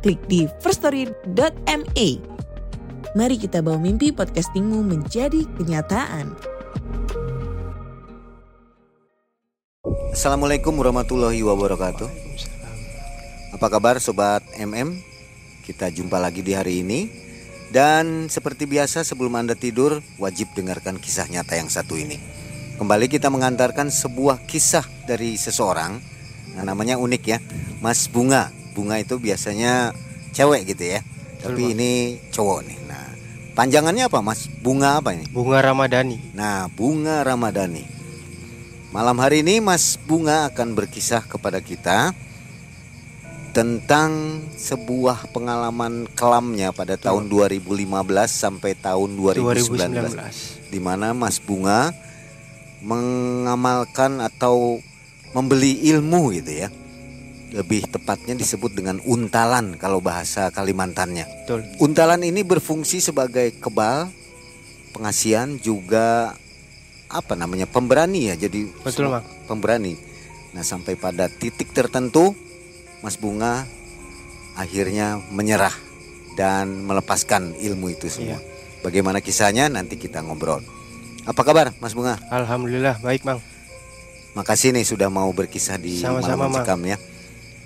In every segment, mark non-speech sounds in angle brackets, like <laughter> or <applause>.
klik di firststory.me. Mari kita bawa mimpi podcastingmu menjadi kenyataan. Assalamualaikum warahmatullahi wabarakatuh. Apa kabar sobat MM? Kita jumpa lagi di hari ini dan seperti biasa sebelum Anda tidur wajib dengarkan kisah nyata yang satu ini. Kembali kita mengantarkan sebuah kisah dari seseorang nah, namanya unik ya, Mas Bunga. Bunga itu biasanya cewek gitu ya. Tapi Mas. ini cowok nih. Nah, panjangannya apa Mas? Bunga apa ini? Bunga Ramadhani. Nah, Bunga Ramadhani. Malam hari ini Mas Bunga akan berkisah kepada kita tentang sebuah pengalaman kelamnya pada tahun 2015 sampai tahun 2019, 2019. di mana Mas Bunga mengamalkan atau membeli ilmu gitu ya. Lebih tepatnya disebut dengan untalan kalau bahasa Kalimantannya. Betul. Untalan ini berfungsi sebagai kebal, pengasihan juga apa namanya pemberani ya jadi Betul, Mang. pemberani. Nah sampai pada titik tertentu Mas Bunga akhirnya menyerah dan melepaskan ilmu itu semua. Iya. Bagaimana kisahnya nanti kita ngobrol. Apa kabar Mas Bunga? Alhamdulillah baik, Mang. Makasih nih sudah mau berkisah di Sama-sama, Malam. Mencekam ya.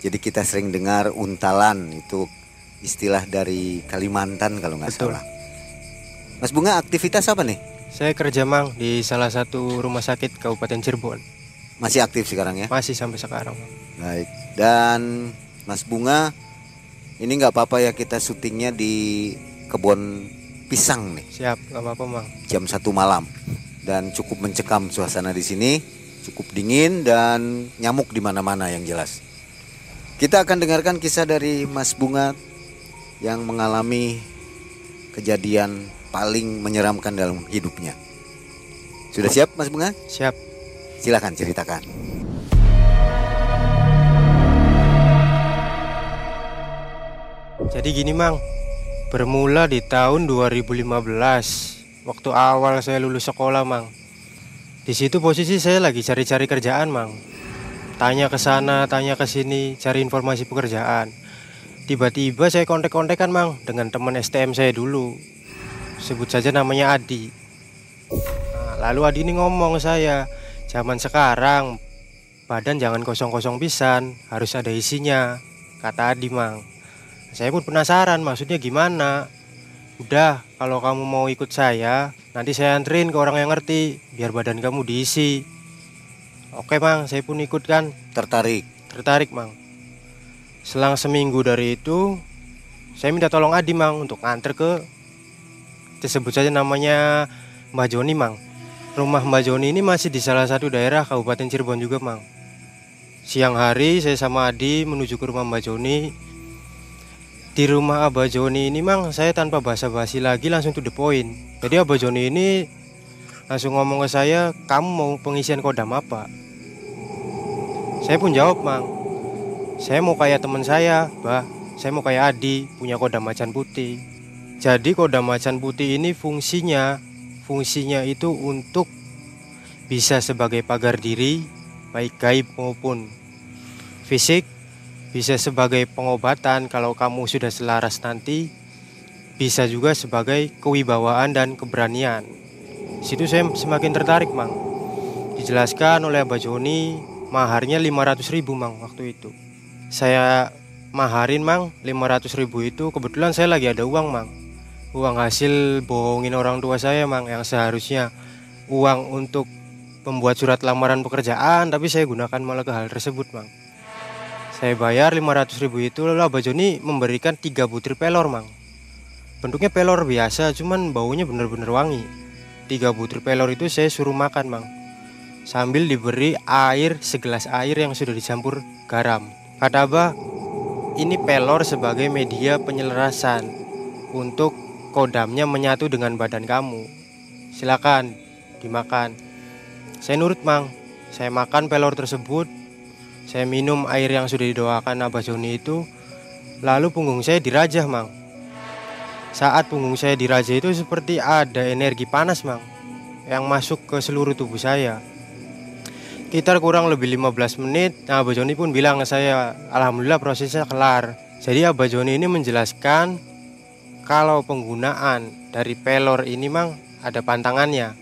Jadi kita sering dengar untalan itu istilah dari Kalimantan kalau nggak Betul. salah. Mas Bunga aktivitas apa nih? Saya kerja, Mang, di salah satu rumah sakit Kabupaten Cirebon. Masih aktif sekarang ya? Masih sampai sekarang. Baik. Dan Mas Bunga ini nggak apa-apa ya kita syutingnya di kebun pisang nih Siap, nggak apa-apa, Mang. jam satu malam dan cukup mencekam suasana di sini cukup dingin dan nyamuk di mana-mana yang jelas. Kita akan dengarkan kisah dari Mas Bunga yang mengalami kejadian paling menyeramkan dalam hidupnya. Sudah siap Mas Bunga? Siap. Silahkan ceritakan. Jadi gini, Mang. Bermula di tahun 2015, waktu awal saya lulus sekolah, Mang. Di situ posisi saya lagi cari-cari kerjaan, Mang. Tanya ke sana, tanya ke sini, cari informasi pekerjaan. Tiba-tiba saya kontek-kontekan, Mang, dengan teman STM saya dulu. Sebut saja namanya Adi. Nah, lalu Adi ini ngomong saya, zaman sekarang badan jangan kosong-kosong pisan, harus ada isinya, kata Adi, Mang. Saya pun penasaran maksudnya gimana. Udah, kalau kamu mau ikut saya, nanti saya anterin ke orang yang ngerti, biar badan kamu diisi. Oke, Mang, saya pun ikut kan. Tertarik. Tertarik, Mang. Selang seminggu dari itu, saya minta tolong Adi, Mang, untuk nganter ke disebut saja namanya Mbak Joni, Mang. Rumah Mbak Joni ini masih di salah satu daerah Kabupaten Cirebon juga, Mang. Siang hari saya sama Adi menuju ke rumah Mbak Joni. Di rumah Abah Joni ini, Mang, saya tanpa basa-basi lagi langsung to the point. Jadi Abah Joni ini langsung ngomong ke saya, "Kamu mau pengisian kodam apa?" Saya pun jawab, Mang. Saya mau kayak teman saya, Bah. Saya mau kayak Adi, punya kodam macan putih. Jadi kodam macan putih ini fungsinya, fungsinya itu untuk bisa sebagai pagar diri, baik gaib maupun fisik, bisa sebagai pengobatan kalau kamu sudah selaras nanti, bisa juga sebagai kewibawaan dan keberanian. Situ saya semakin tertarik, Mang. Dijelaskan oleh Abah Joni, maharnya 500 ribu, Mang, waktu itu. Saya maharin, Mang, 500 ribu itu kebetulan saya lagi ada uang, Mang. Uang hasil bohongin orang tua saya, Mang, yang seharusnya uang untuk membuat surat lamaran pekerjaan, tapi saya gunakan malah ke hal tersebut, Mang. Saya bayar 500 ribu itu, lalu Abah Joni memberikan 3 butir pelor, Mang. Bentuknya pelor biasa, cuman baunya bener-bener wangi. Tiga butir pelor itu saya suruh makan, Mang. Sambil diberi air segelas air yang sudah dicampur garam. Kata Abah, ini pelor sebagai media penyelarasan untuk kodamnya menyatu dengan badan kamu. Silakan dimakan. Saya nurut, Mang. Saya makan pelor tersebut. Saya minum air yang sudah didoakan Abah Joni itu. Lalu punggung saya dirajah, Mang. Saat punggung saya dirajah itu seperti ada energi panas, Mang, yang masuk ke seluruh tubuh saya. Sekitar kurang lebih 15 menit, nah Abah Joni pun bilang ke saya, Alhamdulillah prosesnya kelar. Jadi Abah Joni ini menjelaskan kalau penggunaan dari pelor ini mang ada pantangannya.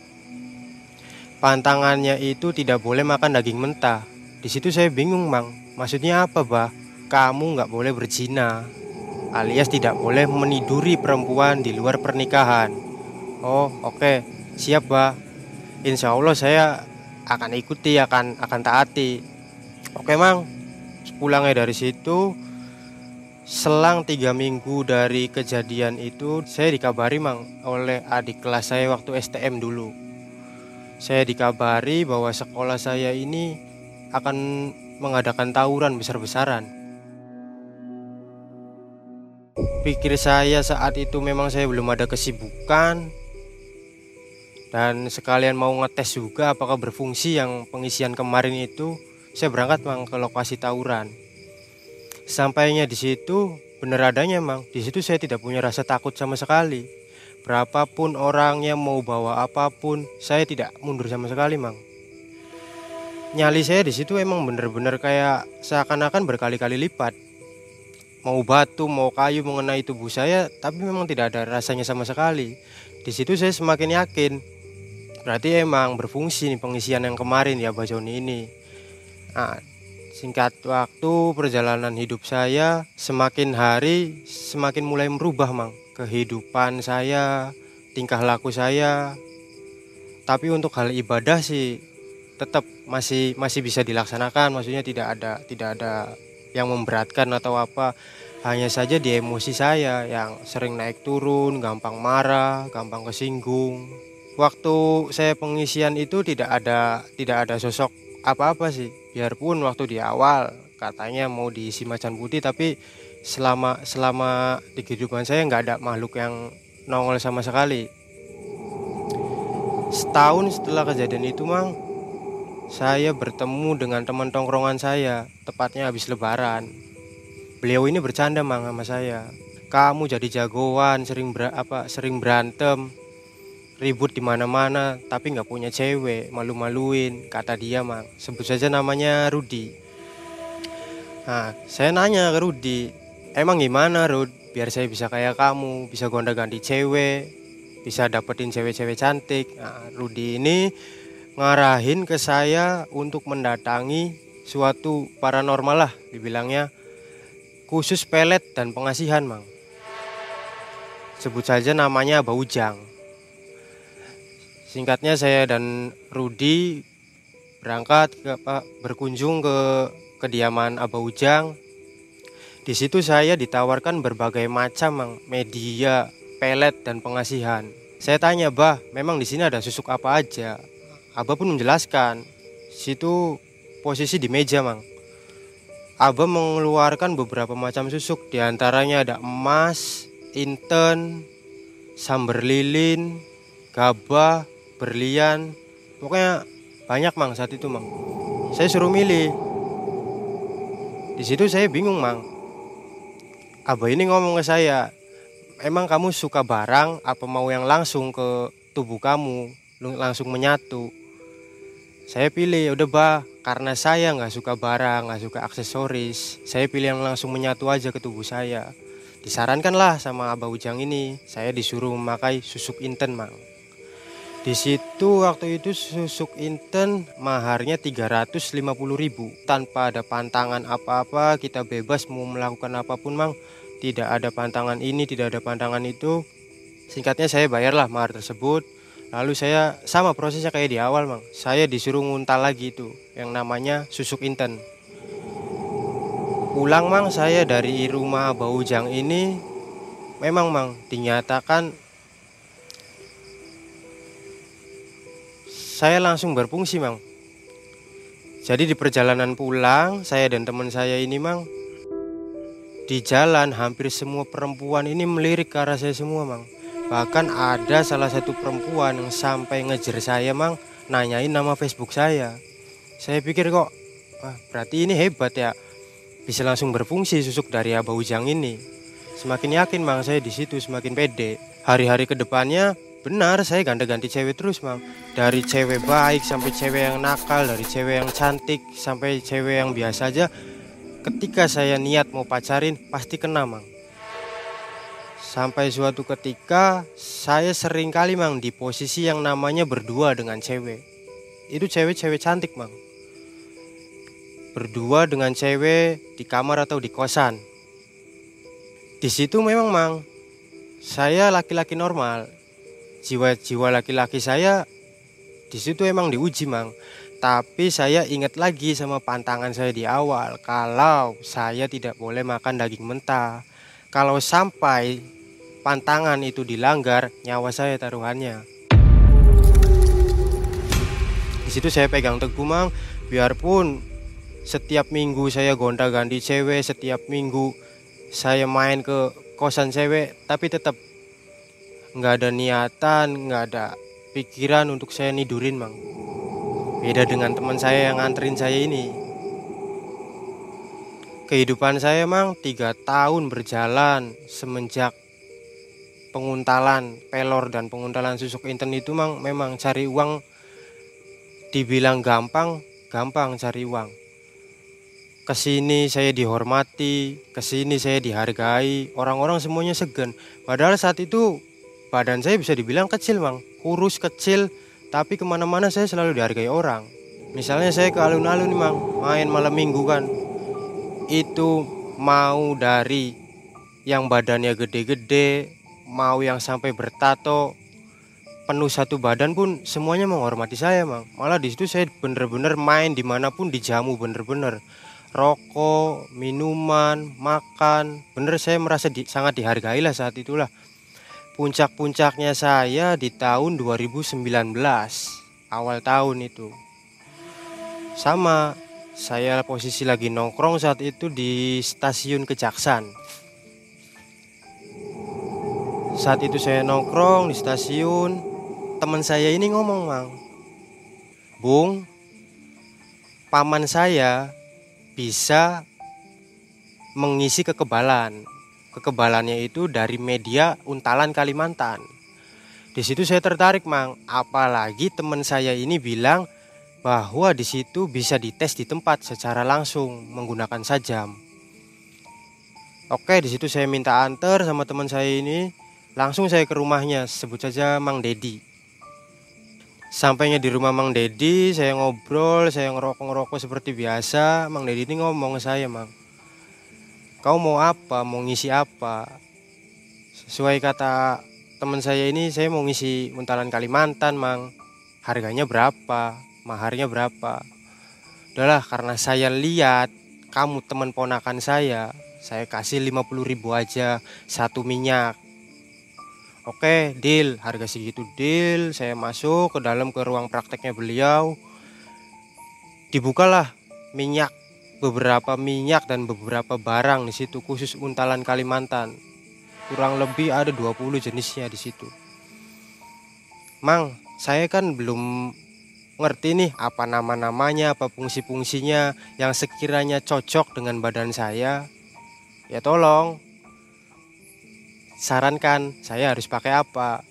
Pantangannya itu tidak boleh makan daging mentah. Di situ saya bingung mang, maksudnya apa bah? Kamu nggak boleh berzina, alias tidak boleh meniduri perempuan di luar pernikahan. Oh oke, okay. siap bah. Insya Allah saya akan ikuti akan akan taati. Oke mang. Pulangnya dari situ. Selang tiga minggu dari kejadian itu saya dikabari mang oleh adik kelas saya waktu STM dulu. Saya dikabari bahwa sekolah saya ini akan mengadakan tawuran besar-besaran. Pikir saya saat itu memang saya belum ada kesibukan dan sekalian mau ngetes juga apakah berfungsi yang pengisian kemarin itu saya berangkat mang ke lokasi tawuran. Sampainya di situ benar adanya mang. Di situ saya tidak punya rasa takut sama sekali. Berapapun orangnya mau bawa apa pun saya tidak mundur sama sekali mang. Nyali saya di situ emang bener-bener kayak seakan-akan berkali-kali lipat. Mau batu mau kayu mengenai tubuh saya tapi memang tidak ada rasanya sama sekali. Di situ saya semakin yakin Berarti emang berfungsi nih pengisian yang kemarin ya Mbak Joni ini. Nah, singkat waktu perjalanan hidup saya semakin hari semakin mulai merubah mang kehidupan saya, tingkah laku saya. Tapi untuk hal ibadah sih tetap masih masih bisa dilaksanakan, maksudnya tidak ada tidak ada yang memberatkan atau apa. Hanya saja di emosi saya yang sering naik turun, gampang marah, gampang kesinggung waktu saya pengisian itu tidak ada tidak ada sosok apa-apa sih. Biarpun waktu di awal katanya mau diisi macan putih tapi selama selama di kehidupan saya nggak ada makhluk yang nongol sama sekali. Setahun setelah kejadian itu mang saya bertemu dengan teman tongkrongan saya tepatnya habis lebaran. Beliau ini bercanda mang sama saya. Kamu jadi jagoan sering ber, apa sering berantem ribut di mana-mana tapi nggak punya cewek malu-maluin. Kata dia mang sebut saja namanya Rudi. Nah saya nanya ke Rudi emang gimana Rud? Biar saya bisa kayak kamu bisa gonta-ganti cewek bisa dapetin cewek-cewek cantik. Nah, Rudi ini ngarahin ke saya untuk mendatangi suatu paranormal lah dibilangnya. Khusus pelet dan pengasihan mang. Sebut saja namanya Baujang Singkatnya saya dan Rudi berangkat ke Pak berkunjung ke kediaman Abah Ujang. Di situ saya ditawarkan berbagai macam media, pelet dan pengasihan. Saya tanya, "Bah, memang di sini ada susuk apa aja?" Abah pun menjelaskan. Situ posisi di meja, Mang. Abah mengeluarkan beberapa macam susuk, di antaranya ada emas, inten, samber lilin, gabah, berlian. Pokoknya banyak mang saat itu mang. Saya suruh milih. Di situ saya bingung mang. Abah ini ngomong ke saya emang kamu suka barang apa mau yang langsung ke tubuh kamu langsung menyatu? Saya pilih udah bah karena saya nggak suka barang nggak suka aksesoris saya pilih yang langsung menyatu aja ke tubuh saya. Disarankanlah sama abah ujang ini saya disuruh memakai susuk inten mang di situ waktu itu susuk inten maharnya 350 ribu. Tanpa ada pantangan apa-apa kita bebas mau melakukan apa pun mang. Tidak ada pantangan ini tidak ada pantangan itu. Singkatnya saya bayarlah mahar tersebut. Lalu saya sama prosesnya kayak di awal mang. Saya disuruh nguntal lagi itu yang namanya susuk inten. Pulang mang saya dari rumah Baujang ini Memang mang dinyatakan saya langsung berfungsi mang. Jadi di perjalanan pulang saya dan teman saya ini mang di jalan hampir semua perempuan ini melirik ke arah saya semua mang. Bahkan ada salah satu perempuan yang sampai ngejar saya mang nanyain nama Facebook saya. Saya pikir kok wah, berarti ini hebat ya bisa langsung berfungsi susuk dari Abah Ujang ini. Semakin yakin mang saya di situ semakin pede. Hari-hari ke depannya benar saya ganti-ganti cewek terus mang dari cewek baik sampai cewek yang nakal dari cewek yang cantik sampai cewek yang biasa aja ketika saya niat mau pacarin pasti kena mang sampai suatu ketika saya sering kali mang di posisi yang namanya berdua dengan cewek. Itu cewek-cewek cantik mang berdua dengan cewek di kamar atau di kosan. Di situ memang mang saya laki-laki normal jiwa-jiwa laki-laki saya di situ emang diuji mang tapi saya ingat lagi sama pantangan saya di awal kalau saya tidak boleh makan daging mentah. Kalau sampai pantangan itu dilanggar, nyawa saya taruhannya. Di situ saya pegang teguh mang, biarpun setiap minggu saya gonta-ganti cewek, setiap minggu saya main ke kosan cewek, tapi tetap nggak ada niatan, nggak ada pikiran untuk saya nidurin mang. Beda dengan teman saya yang nganterin saya ini. Kehidupan saya emang tiga tahun berjalan semenjak penguntalan pelor dan penguntalan susuk inten itu mang memang cari uang dibilang gampang, gampang cari uang. Ke sini saya dihormati, ke sini saya dihargai, orang-orang semuanya segan. Padahal saat itu badan saya bisa dibilang kecil mang, kurus kecil, tapi ke mana-mana saya selalu dihargai orang. Misalnya saya ke alun-alun nih mang, main malam minggu kan. Itu mau dari yang badannya gede-gede, mau yang sampai bertato, penuh satu badan pun semuanya menghormati saya mang. Malah di situ saya bener-bener main di mana pun dijamu bener-bener. Rokok, minuman, makan, bener saya merasa di, sangat dihargai lah saat itulah. Puncak-puncaknya saya di tahun 2019 Awal tahun itu. Sama Saya posisi lagi nongkrong saat itu di stasiun Kejaksan Saat itu saya nongkrong di stasiun Teman saya ini ngomong mang Bung Paman saya bisa mengisi kekebalan kekebalannya itu dari media untalan Kalimantan. Di situ saya tertarik, Mang. Apalagi teman saya ini bilang bahwa di situ bisa dites di tempat secara langsung menggunakan sajam. Oke, di situ saya minta antar sama teman saya ini. Langsung saya ke rumahnya, sebut saja Mang Dedi. Sampainya di rumah Mang Dedi, saya ngobrol, saya ngerokok-ngerokok seperti biasa. Mang Dedi ini ngomong ke saya, Mang kau mau apa mau ngisi apa sesuai kata teman saya ini saya mau ngisi untalan Kalimantan mang harganya berapa maharnya berapa udahlah karena saya lihat kamu teman ponakan saya saya kasih 50 ribu aja satu minyak Oke, deal. Harga segitu deal. Saya masuk ke dalam ke ruang prakteknya beliau. Dibukalah minyak beberapa minyak dan beberapa barang di situ khusus untalan Kalimantan. Kurang lebih ada 20 jenisnya di situ. Mang, saya kan belum ngerti nih apa nama-namanya, apa fungsi-fungsinya yang sekiranya cocok dengan badan saya. Ya tolong sarankan saya harus pakai apa.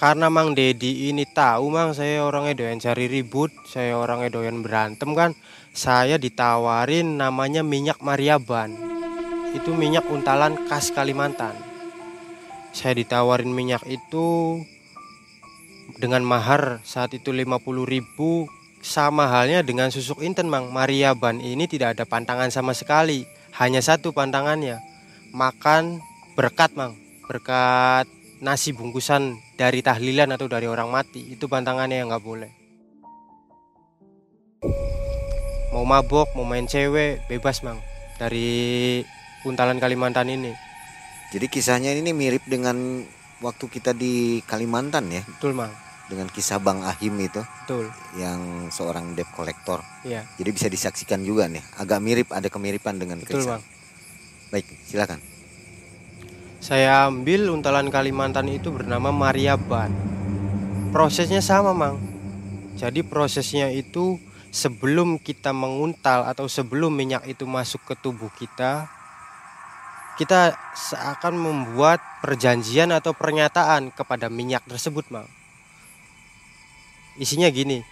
Karena Mang Dedi ini tahu Mang saya orangnya doyan cari ribut, saya orangnya doyan berantem kan saya ditawarin namanya minyak Mariaban. Itu minyak untalan khas Kalimantan. Saya ditawarin minyak itu dengan mahar saat itu 50 ribu. Sama halnya dengan susuk inten mang. Mariaban ini tidak ada pantangan sama sekali. Hanya satu pantangannya. Makan berkat mang. Berkat nasi bungkusan dari tahlilan atau dari orang mati. Itu pantangannya yang nggak boleh mau mabok mau main cewek bebas mang. Dari Untalan Kalimantan ini. Jadi kisahnya ini mirip dengan waktu kita di Kalimantan ya? Betul mang. Dengan kisah Bang Ahim itu? Betul. Yang seorang debt collector. Iya. Jadi bisa disaksikan juga nih. Agak mirip ada kemiripan dengan betul kisah. Bang. Baik, silakan. Saya ambil untalan Kalimantan itu bernama Mariaban. Prosesnya sama, Mang. Jadi prosesnya itu sebelum kita menguntal atau sebelum minyak itu masuk ke tubuh kita, kita seakan membuat perjanjian atau pernyataan kepada minyak tersebut, Mang. Isinya gini.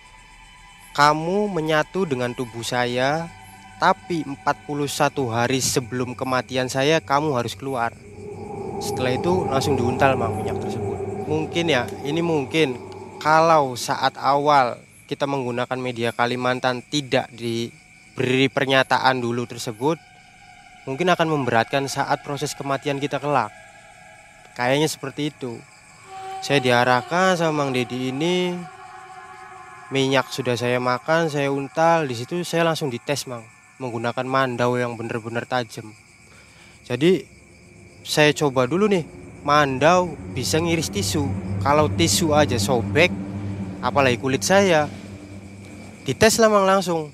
Kamu menyatu dengan tubuh saya, tapi 41 hari sebelum kematian saya kamu harus keluar. Setelah itu langsung diuntal Mang minyak tersebut. Mungkin ya, ini mungkin kalau saat awal kita menggunakan media Kalimantan tidak diberi pernyataan dulu tersebut, mungkin akan memberatkan saat proses kematian kita kelak. Kayaknya seperti itu. Saya diarahkan sama Mang Dedi ini minyak sudah saya makan, saya untal, di situ saya langsung dites, Mang, menggunakan mandau yang benar-benar tajam. Jadi saya coba dulu nih, mandau bisa ngiris tisu. Kalau tisu aja sobek, apalagi kulit saya. Dites lah Mang langsung.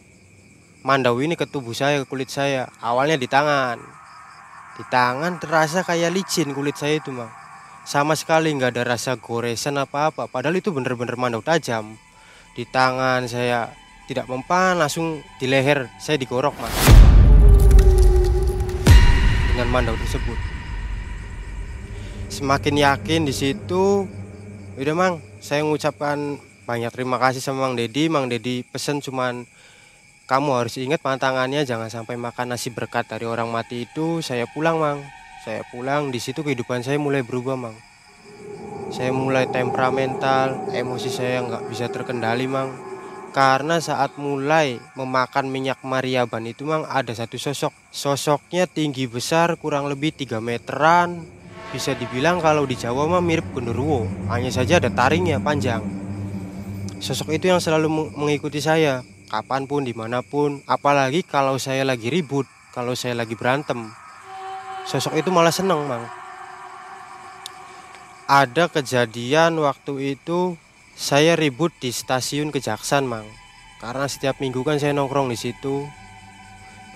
Mandau ini ke tubuh saya, ke kulit saya. Awalnya di tangan. Di tangan terasa kayak licin kulit saya itu, Mang. Sama sekali nggak ada rasa goresan apa-apa. Padahal itu bener-bener mandau tajam di tangan saya tidak mempan langsung di leher saya digorok mas dengan mandau tersebut semakin yakin di situ udah mang saya mengucapkan banyak terima kasih sama Mang Dedi Mang Dedi pesen cuman kamu harus ingat pantangannya jangan sampai makan nasi berkat dari orang mati itu saya pulang mang saya pulang di situ kehidupan saya mulai berubah mang saya mulai temperamental, emosi saya nggak bisa terkendali mang. Karena saat mulai memakan minyak mariaban itu mang ada satu sosok. Sosoknya tinggi besar kurang lebih 3 meteran. Bisa dibilang kalau di Jawa mah mirip genderuwo, hanya saja ada taringnya panjang. Sosok itu yang selalu mengikuti saya, kapan pun, di mana pun, apalagi kalau saya lagi ribut, kalau saya lagi berantem. Sosok itu malah seneng mang ada kejadian waktu itu saya ribut di stasiun Kejaksan, Mang. Karena setiap minggu kan saya nongkrong di situ.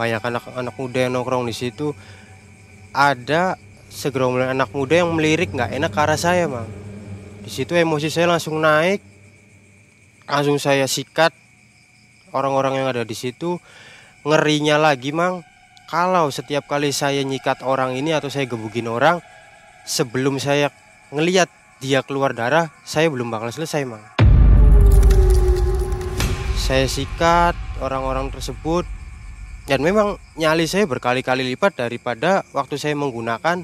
Banyak anak-anak muda yang nongkrong di situ. Ada segerombolan anak muda yang melirik nggak enak ke arah saya, Mang. Di situ emosi saya langsung naik. Langsung saya sikat orang-orang yang ada di situ. Ngerinya lagi, Mang. Kalau setiap kali saya nyikat orang ini atau saya gebukin orang, sebelum saya ngelihat dia keluar darah, saya belum bakal selesai, Mang. Saya sikat orang-orang tersebut dan memang nyali saya berkali-kali lipat daripada waktu saya menggunakan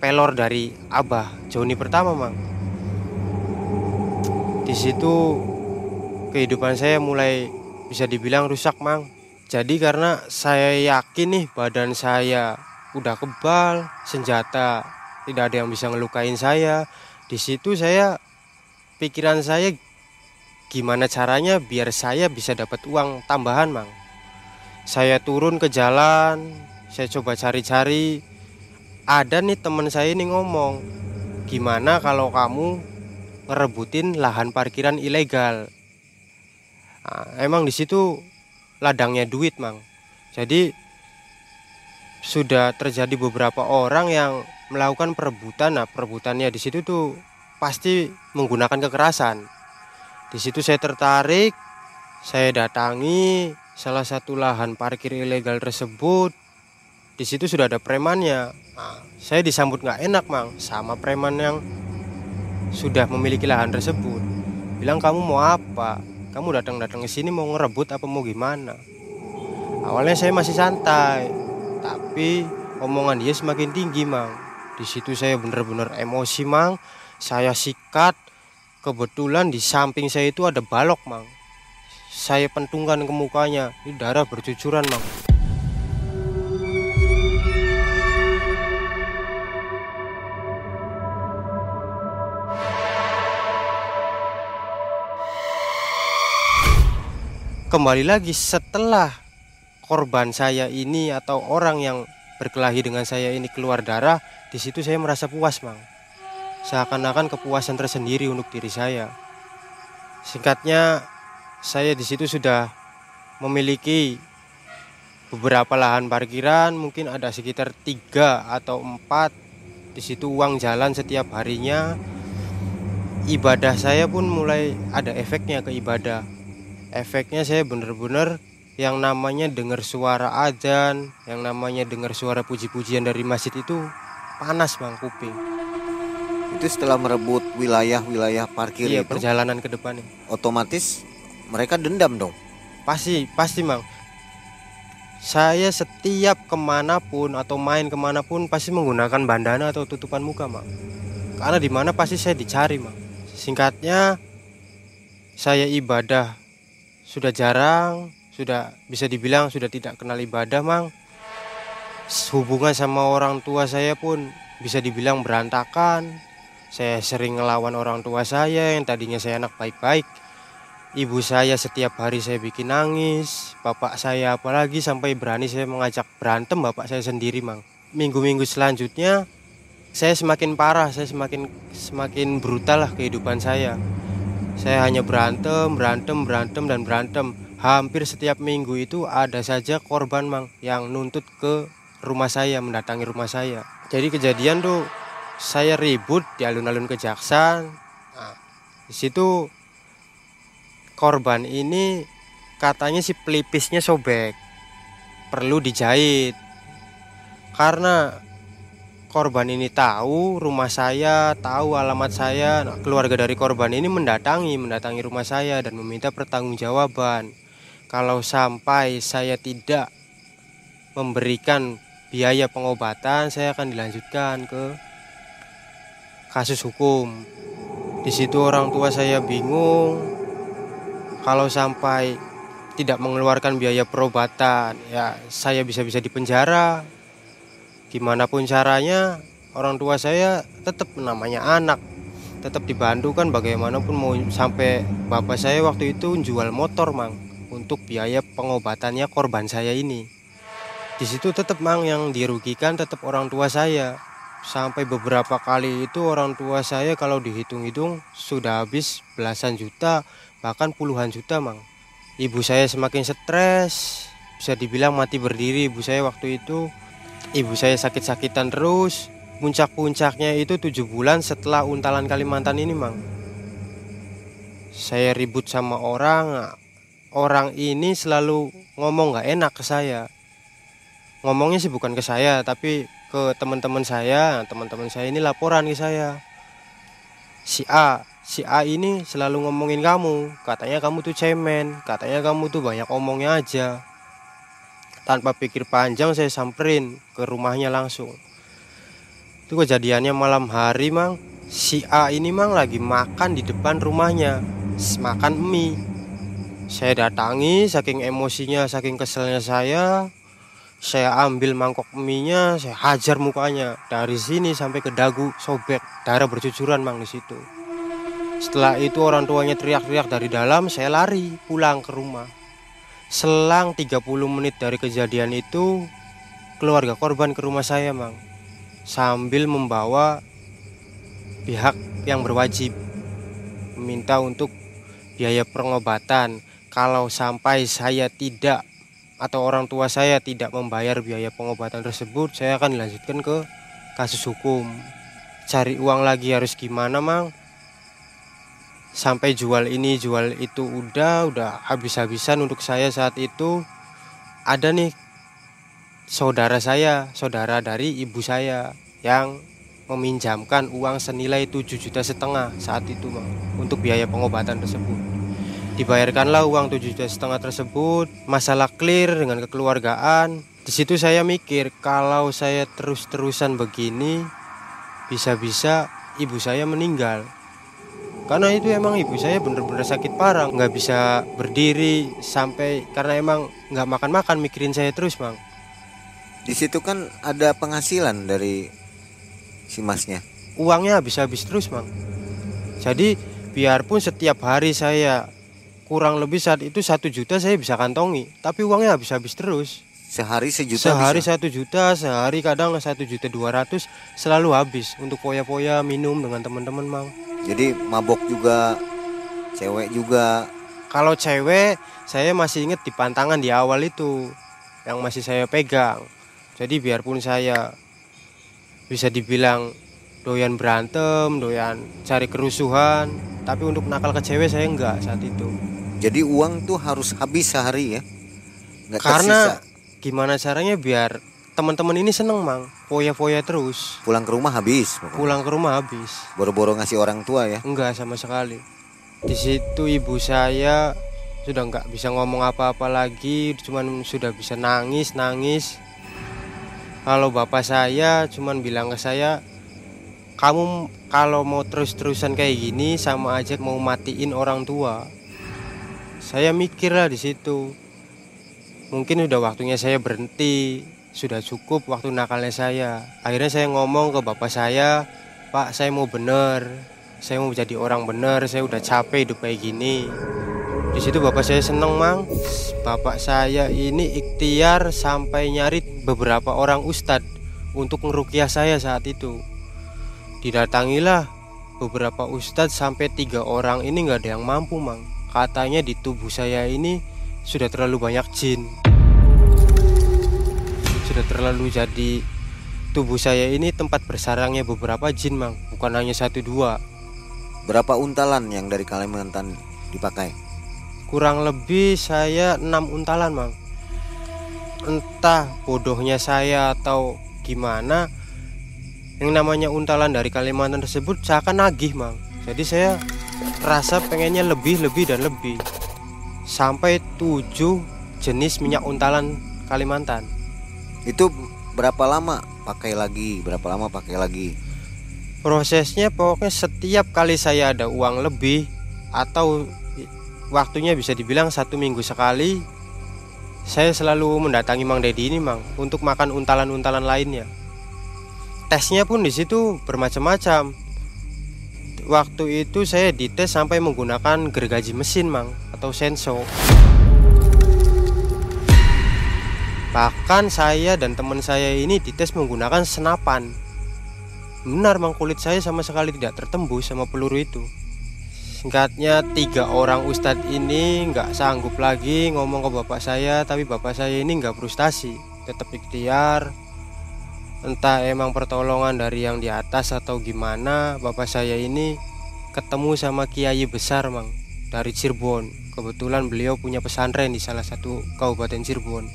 pelor dari Abah Joni pertama, Mang. Di situ kehidupan saya mulai bisa dibilang rusak, Mang. Jadi karena saya yakin nih badan saya udah kebal, senjata tidak ada yang bisa ngelukain saya. Di situ saya pikiran saya gimana caranya biar saya bisa dapat uang tambahan mang. Saya turun ke jalan saya coba cari-cari. Ada nih teman saya ini ngomong gimana kalau kamu ngerebutin lahan parkiran ilegal nah, emang di situ ladangnya duit mang jadi sudah terjadi beberapa orang yang melakukan perebutan. Nah, perebutannya di situ tuh pasti menggunakan kekerasan. Di situ saya tertarik, saya datangi salah satu lahan parkir ilegal tersebut. Di situ sudah ada premannya. Nah, saya disambut nggak enak, Mang, sama preman yang sudah memiliki lahan tersebut. Bilang kamu mau apa? Kamu datang-datang ke sini mau ngerebut apa mau gimana? Awalnya saya masih santai, tapi omongan dia semakin tinggi, Mang. Di situ saya benar-benar emosi, Mang. Saya sikat. Kebetulan di samping saya itu ada balok, Mang. Saya pentungkan ke mukanya. Ini darah bercucuran, Mang. Kembali lagi setelah korban saya ini atau orang yang berkelahi dengan saya ini keluar darah, di situ saya merasa puas, Mang. Seakan-akan kepuasan tersendiri untuk diri saya. Singkatnya, saya di situ sudah memiliki beberapa lahan parkiran mungkin ada sekitar tiga atau empat di situ uang jalan setiap harinya ibadah saya pun mulai ada efeknya ke ibadah efeknya saya bener-bener yang namanya dengar suara adzan yang namanya dengar suara puji-pujian dari masjid itu panas bang kuping Itu setelah merebut wilayah-wilayah parkir iya itu, perjalanan ke depan ini. otomatis mereka dendam dong. Pasti, pasti mang. Saya setiap ke mana pun atau main ke mana pun pasti menggunakan bandana atau tutupan muka mang. Karena di mana pasti saya dicari mang. Singkatnya, saya ibadah sudah jarang, sudah bisa dibilang sudah tidak kenal ibadah mang. Hubungan sama orang tua saya pun bisa dibilang berantakan. Saya sering ngelawan orang tua saya yang tadinya saya anak baik-baik. Ibu saya setiap hari saya bikin nangis, bapak saya apalagi sampai berani saya mengajak berantem bapak saya sendiri, Mang. Minggu-minggu selanjutnya saya semakin parah, saya semakin semakin brutal lah kehidupan saya. Saya hanya berantem, berantem, berantem dan berantem. Hampir setiap minggu itu ada saja korban, Mang, yang nuntut ke rumah saya, mendatangi rumah saya. Jadi kejadian tuh saya ribut di alun-alun kejaksaan. Nah, di situ korban ini katanya si pelipisnya sobek perlu dijahit karena korban ini tahu rumah saya tahu alamat saya Nah, keluarga dari korban ini mendatangi mendatangi rumah saya dan meminta pertanggungjawaban. Kalau sampai saya tidak memberikan biaya pengobatan saya akan dilanjutkan ke kasus hukum. Di situ orang tua saya bingung kalau sampai tidak mengeluarkan biaya perobatan ya saya bisa-bisa dipenjara gimana pun caranya orang tua saya tetap namanya anak. Tetap dibantu kan bagaimanapun mau sampai bapak saya waktu itu jual motor mang untuk biaya pengobatannya korban saya ini. Di situ tetap mang yang dirugikan tetap orang tua saya. Sampai beberapa kali itu orang tua saya kalau dihitung-hitung sudah habis belasan juta bahkan puluhan juta mang. Ibu saya semakin stres bisa dibilang mati berdiri ibu saya waktu itu ibu saya sakit-sakitan terus. Puncak-puncaknya itu tujuh bulan setelah untalan Kalimantan ini mang. Saya ribut sama orang orang ini selalu ngomong nggak enak ke saya. Ngomongnya sih bukan ke saya tapi ke teman-teman saya. Teman-teman saya ini laporan ke saya. Si A si A ini selalu ngomongin kamu. Katanya kamu tuh cemen katanya kamu tuh banyak omongnya aja tanpa pikir panjang saya samperin ke rumahnya langsung. Itu kejadiannya malam hari mang. Si A ini mang lagi makan di depan rumahnya. Makan mie. Saya datangi saking emosinya saking keselnya saya saya ambil mangkok mie-nya, saya hajar mukanya. Dari sini sampai ke dagu sobek, darah bercucuran mang di situ. Setelah itu orang tuanya teriak-teriak dari dalam, saya lari pulang ke rumah. Selang 30 menit dari kejadian itu, keluarga korban ke rumah saya, Mang. Sambil membawa pihak yang berwajib meminta untuk biaya pengobatan. Kalau sampai saya tidak atau orang tua saya tidak membayar biaya pengobatan tersebut, saya akan dilanjutkan ke kasus hukum. Cari uang lagi harus gimana, Mang? Sampai jual ini, jual itu udah, udah habis-habisan untuk saya saat itu. Ada nih saudara saya, saudara dari ibu saya yang meminjamkan uang senilai 7 juta setengah saat itu, Mang, untuk biaya pengobatan tersebut. Dibayarkanlah uang 7 juta setengah tersebut, masalah clear dengan kekeluargaan. Di situ saya mikir kalau saya terus-terusan begini bisa-bisa ibu saya meninggal. Karena itu emang ibu saya bener-bener sakit parah, nggak bisa berdiri sampai karena emang nggak makan-makan mikirin saya terus, Bang. Di situ kan ada penghasilan dari si masnya. Uangnya habis-habis terus, Bang. Jadi biarpun setiap hari saya kurang lebih saat itu satu juta saya bisa kantongi tapi uangnya habis-habis terus Sehari sejuta sehari bisa. satu juta sehari kadang satu juta dua ratus selalu habis untuk poya-poya minum dengan teman-teman mang Jadi mabok juga, cewek juga. kalau cewek saya masih inget di pantangan di awal itu yang masih saya pegang. Jadi biarpun saya bisa dibilang doyan berantem, doyan cari kerusuhan, tapi untuk nakal ke cewek saya enggak saat itu. Jadi uang tuh harus habis sehari ya? Nggak Karena tersisa. Gimana caranya biar teman-teman ini seneng mang, foya-foya terus. pulang ke rumah habis. pokoknya. Pulang ke rumah habis. Boro-boro ngasih orang tua ya. Enggak sama sekali. Di situ ibu saya sudah nggak bisa ngomong apa-apa lagi, cuman sudah bisa nangis nangis. Kalau bapak saya cuman bilang ke saya, kamu kalau mau terus-terusan kayak gini sama aja mau matiin orang tua. Saya mikir lah di situ. Mungkin udah waktunya saya berhenti, sudah cukup waktu nakalnya saya. Akhirnya saya ngomong ke bapak saya, Pak saya mau bener, saya mau jadi orang bener, saya udah capek hidup kayak gini. Di situ bapak saya seneng mang, bapak saya ini ikhtiar sampai nyari beberapa orang ustadz untuk ngerukiah saya saat itu. Didatangilah beberapa ustadz sampai tiga orang ini nggak ada yang mampu mang. Katanya di tubuh saya ini sudah terlalu banyak jin. Sudah terlalu jadi tubuh saya ini tempat bersarangnya beberapa jin mang, bukan hanya satu dua. Berapa untalan yang dari Kalimantan dipakai? Kurang lebih saya enam untalan mang. Entah bodohnya saya atau gimana, yang namanya untalan dari Kalimantan tersebut seakan nagih mang. Jadi saya rasa pengennya lebih, lebih dan lebih. Sampai tujuh jenis minyak untalan Kalimantan. Itu berapa lama pakai lagi? Berapa lama pakai lagi? Prosesnya pokoknya setiap kali saya ada uang lebih atau waktunya bisa dibilang satu minggu sekali saya selalu mendatangi Mang Dedi ini Mang untuk makan untalan-untalan lainnya. Tesnya pun di situ bermacam-macam. Waktu itu saya dites sampai menggunakan gergaji mesin Mang atau senso. Bahkan saya dan teman saya ini dites menggunakan senapan. Benar mang kulit saya sama sekali tidak tertembus sama peluru itu. Singkatnya tiga orang ustadz ini nggak sanggup lagi ngomong ke bapak saya, tapi bapak saya ini nggak frustasi, tetap ikhtiar. Entah emang pertolongan dari yang di atas atau gimana, bapak saya ini ketemu sama kiai besar mang dari Cirebon. Kebetulan beliau punya pesantren di salah satu kabupaten Cirebon.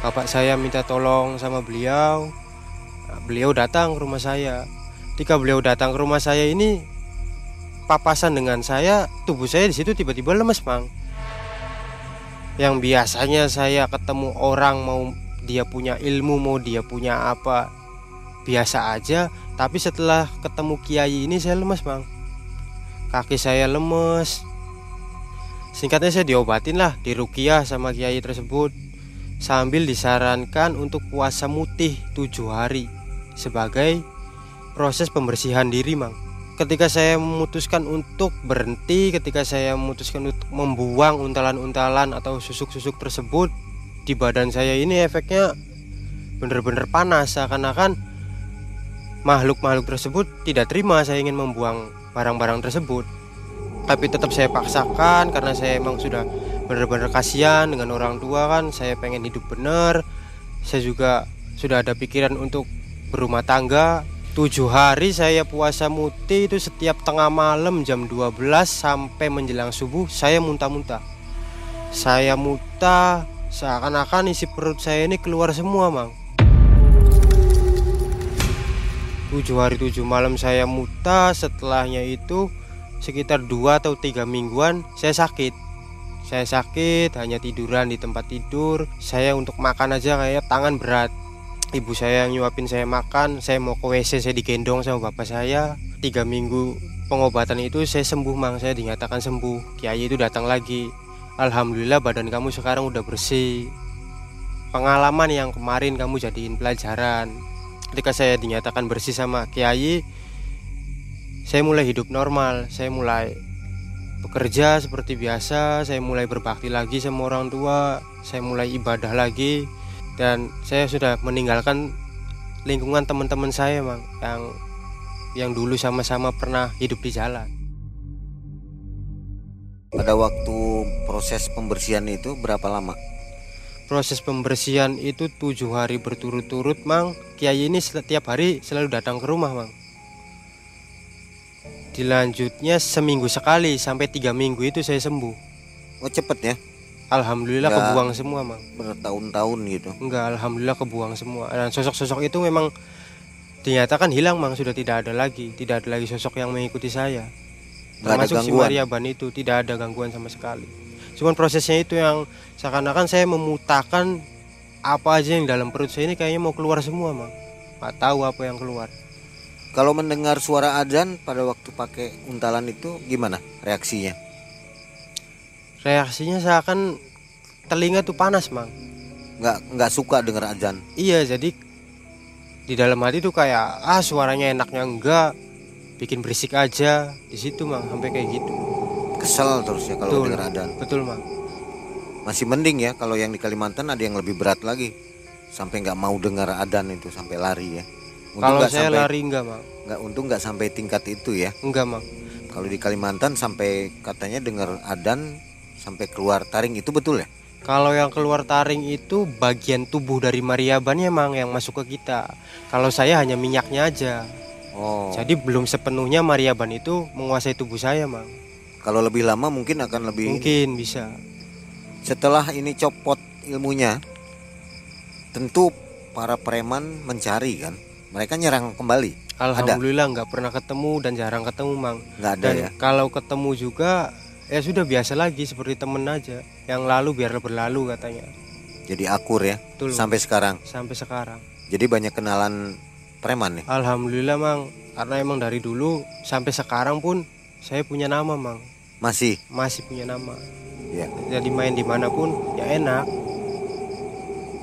Bapak saya minta tolong sama beliau, beliau datang ke rumah saya. Ketika beliau datang ke rumah saya ini papasan dengan saya, tubuh saya di situ tiba-tiba lemes, Mang. Yang biasanya saya ketemu orang mau dia punya ilmu, mau dia punya apa, biasa aja, tapi setelah ketemu kiai ini saya lemes, Mang. Kaki saya lemes. Singkatnya saya diobatin lah, dirukiah sama kiai tersebut sambil disarankan untuk puasa mutih tujuh hari sebagai proses pembersihan diri mang. Ketika saya memutuskan untuk berhenti ketika saya memutuskan untuk membuang untalan-untalan atau susuk-susuk tersebut di badan saya ini efeknya bener-bener panas seakan-akan makhluk-makhluk tersebut tidak terima saya ingin membuang barang-barang tersebut tapi tetap saya paksakan karena saya emang sudah bener-bener kasihan dengan orang tua kan saya pengen hidup bener saya juga sudah ada pikiran untuk berumah tangga. Tujuh hari saya puasa muti itu setiap tengah malam jam 12 sampai menjelang subuh saya muntah-muntah. Saya muntah seakan-akan isi perut saya ini keluar semua mang. Tujuh hari tujuh malam saya muntah setelahnya itu sekitar dua atau tiga mingguan saya sakit. Saya sakit hanya tiduran di tempat tidur. Saya untuk makan aja kayak tangan berat. Ibu saya nyuapin saya makan saya mau ke WC saya digendong sama bapak saya. Tiga minggu pengobatan itu saya sembuh mang. Saya dinyatakan sembuh. Kiai itu datang lagi. Alhamdulillah badan kamu sekarang udah bersih. Pengalaman yang kemarin kamu jadiin pelajaran. Ketika saya dinyatakan bersih sama kiai saya mulai hidup normal saya mulai bekerja seperti biasa saya mulai berbakti lagi sama orang tua saya mulai ibadah lagi dan saya sudah meninggalkan lingkungan teman-teman saya mang yang yang dulu sama-sama pernah hidup di jalan. Pada waktu proses pembersihan itu berapa lama? proses pembersihan itu tujuh hari berturut-turut mang. Kiai ini setiap hari selalu datang ke rumah mang dilanjutnya seminggu sekali sampai tiga minggu itu saya sembuh. Oh cepet ya, alhamdulillah Ya. kebuang semua mang. bertahun-tahun gitu. enggak alhamdulillah kebuang semua. Dan sosok-sosok itu memang dinyatakan hilang mang. Sudah tidak ada lagi. Tidak ada lagi sosok yang mengikuti saya. Nggak termasuk si gangguan. Mariaban itu tidak ada gangguan sama sekali. Cuman prosesnya itu yang seakan-akan saya memutakan apa aja yang dalam perut saya ini kayaknya mau keluar semua mang. Nggak tahu apa yang keluar Kalau mendengar suara azan pada waktu pakai untalan itu gimana reaksinya? reaksinya seakan telinga tuh panas mang Nggak nggak suka dengar azan. iya jadi di dalam hati tuh kayak ah suaranya enaknya enggak bikin berisik aja di situ mang sampai kayak gitu Kesel terus ya kalau Betul. dengar azan. betul mang Masih mending ya kalau yang di Kalimantan ada yang lebih berat lagi. Sampai nggak mau dengar azan itu sampai lari ya. Untung kalau saya sampai, lari enggak mang nggak untung nggak sampai tingkat itu ya. enggak mang Kalau di Kalimantan sampai katanya dengar adan sampai keluar taring itu betul ya? kalau yang keluar taring itu bagian tubuh dari Mariabannya mang yang masuk ke kita kalau saya hanya minyaknya aja Oh. jadi belum sepenuhnya Mariaban itu menguasai tubuh saya mang Kalau lebih lama mungkin akan lebih mungkin bisa setelah ini copot ilmunya tentu para preman mencari kan. Mereka nyerang kembali. Alhamdulillah nggak pernah ketemu dan jarang ketemu mang nggak ada dan ya. kalau ketemu juga ya sudah biasa lagi seperti temen aja yang lalu biar berlalu katanya Jadi akur ya Betul. sampai sekarang. sampai sekarang Jadi banyak kenalan preman nih. Alhamdulillah mang karena emang dari dulu sampai sekarang pun saya punya nama mang Masih masih punya nama ya. jadi main di mana pun ya enak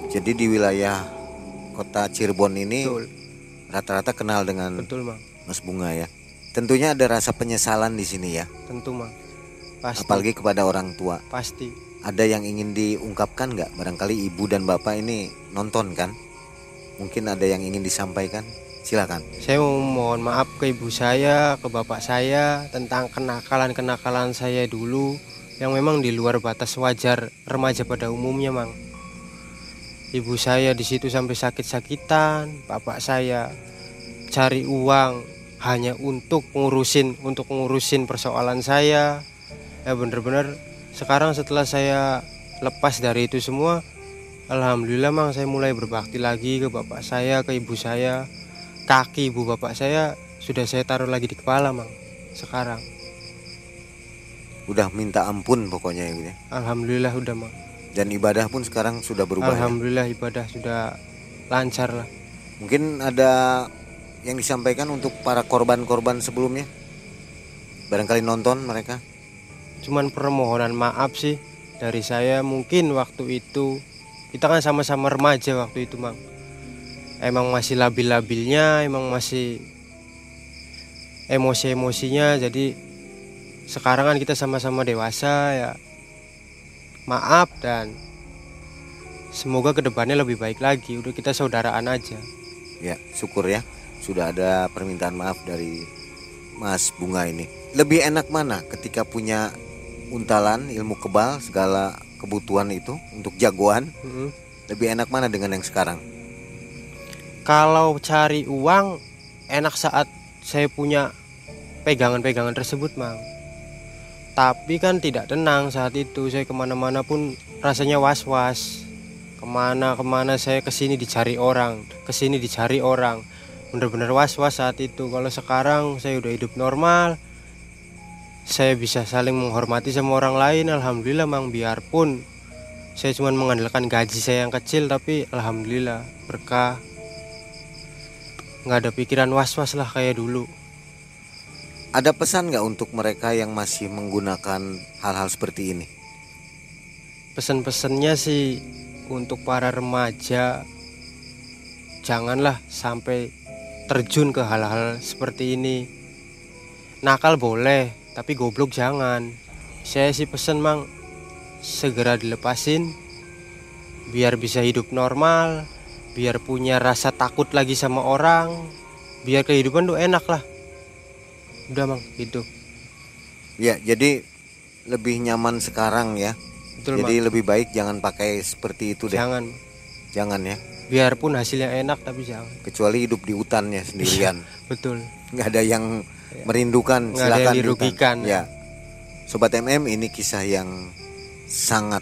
Jadi di wilayah kota Cirebon ini betul rata-rata kenal dengan betul mang Mas Bunga ya. Tentunya ada rasa penyesalan di sini ya, tentu mang pasti apalagi kepada orang tua. pasti Ada yang ingin diungkapkan nggak? Barangkali ibu dan bapak ini nonton kan? Mungkin ada yang ingin disampaikan. Silakan. saya mau mohon maaf ke ibu saya ke bapak saya tentang kenakalan-kenakalan saya dulu yang memang di luar batas wajar remaja pada umumnya mang ibu saya di situ sampai sakit-sakitan. Bapak saya cari uang hanya untuk ngurusin untuk ngurusin persoalan saya. Ya bener-bener sekarang setelah saya lepas dari itu semua Alhamdulillah mang saya mulai berbakti lagi ke bapak saya ke ibu saya. Kaki ibu bapak saya sudah saya taruh lagi di kepala mang sekarang. Udah minta ampun pokoknya ya ya. Alhamdulillah udah mang Dan ibadah pun sekarang sudah berubah. ya. Alhamdulillah ibadah sudah lancar lah Mungkin ada yang disampaikan untuk para korban-korban sebelumnya. Barangkali nonton mereka. cuman permohonan maaf sih dari saya mungkin waktu itu kita kan sama-sama remaja waktu itu mang emang masih labil-labilnya emang masih emosi-emosinya jadi sekarang kan kita sama-sama dewasa ya maaf dan semoga ke depannya lebih baik lagi udah kita saudaraan aja Ya, syukur ya. Sudah ada permintaan maaf dari Mas Bunga ini. Lebih enak mana ketika punya untalan, ilmu kebal, segala kebutuhan itu untuk jagoan? Mm-mm. Lebih enak mana dengan yang sekarang? kalau cari uang enak saat saya punya pegangan-pegangan tersebut mang tapi kan tidak tenang saat itu. Saya ke mana-mana pun rasanya was-was. Ke mana-kemana saya ke sini dicari orang. Ke sini dicari orang. Bener-bener was-was saat itu. Kalau sekarang saya udah hidup normal saya bisa saling menghormati sama orang lain. Alhamdulillah mang. Biarpun saya cuma mengandalkan gaji saya yang kecil tapi alhamdulillah berkah. Nggak ada pikiran was-was lah kayak dulu Ada pesan nggak untuk mereka yang masih menggunakan hal-hal seperti ini? pesan-pesannya sih untuk para remaja janganlah sampai terjun ke hal-hal seperti ini. Nakal boleh tapi goblok jangan. Saya sih pesen mang segera dilepasin biar bisa hidup normal biar punya rasa takut lagi sama orang biar kehidupan tuh enak lah udah mang gitu Ya, jadi lebih nyaman sekarang ya Betul, Jadi lebih baik jangan pakai seperti itu deh. Jangan. Jangan ya. Biarpun hasilnya enak tapi jangan. Kecuali hidup di hutannya <laughs> sendirian. Betul. nggak ada yang merindukan Nggak ada silakan yang di hutan. dirugikan. ya sobat mm ini kisah yang sangat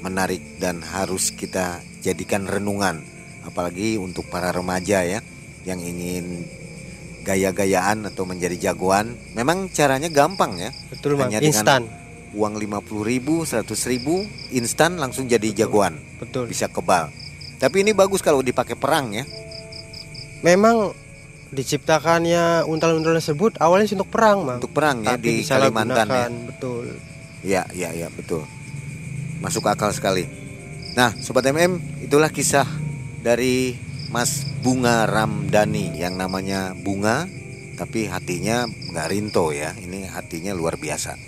menarik dan harus kita jadikan renungan apalagi untuk para remaja ya yang ingin gaya-gayaan atau menjadi jagoan memang caranya gampang ya Betul, Bang. Hanya dengan Instan. uang 50.000 ribu 100 ribu instan langsung jadi jagoan Betul. bisa kebal tapi ini bagus kalau dipakai perang ya Memang diciptakannya untal-untal tersebut awalnya untuk perang, Bang. untuk perang ya Tapi di Kalimantan ya Betul. Ya, ya, ya, betul. Masuk akal sekali. Nah, sobat MM, itulah kisah dari Mas Bunga Ramdhani yang namanya Bunga, tapi hatinya nggak rinto ya. Ini hatinya luar biasa,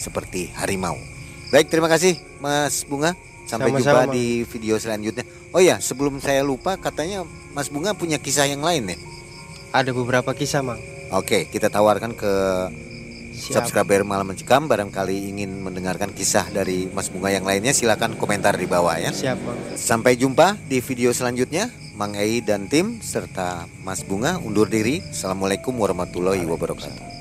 seperti harimau. Baik, terima kasih Mas Bunga. Sampai Sama-sama, jumpa di video selanjutnya. Oh ya, sebelum saya lupa, katanya Mas Bunga punya kisah yang lain nih. Ada beberapa kisah, Mang. Oke, kita tawarkan ke Siap. subscriber Malam Mencekam barangkali ingin mendengarkan kisah dari Mas Bunga yang lainnya silakan komentar di bawah ya. Siap, Bang. Sampai jumpa di video selanjutnya. Mang Ei dan tim serta Mas Bunga undur diri. Assalamualaikum warahmatullahi wabarakatuh.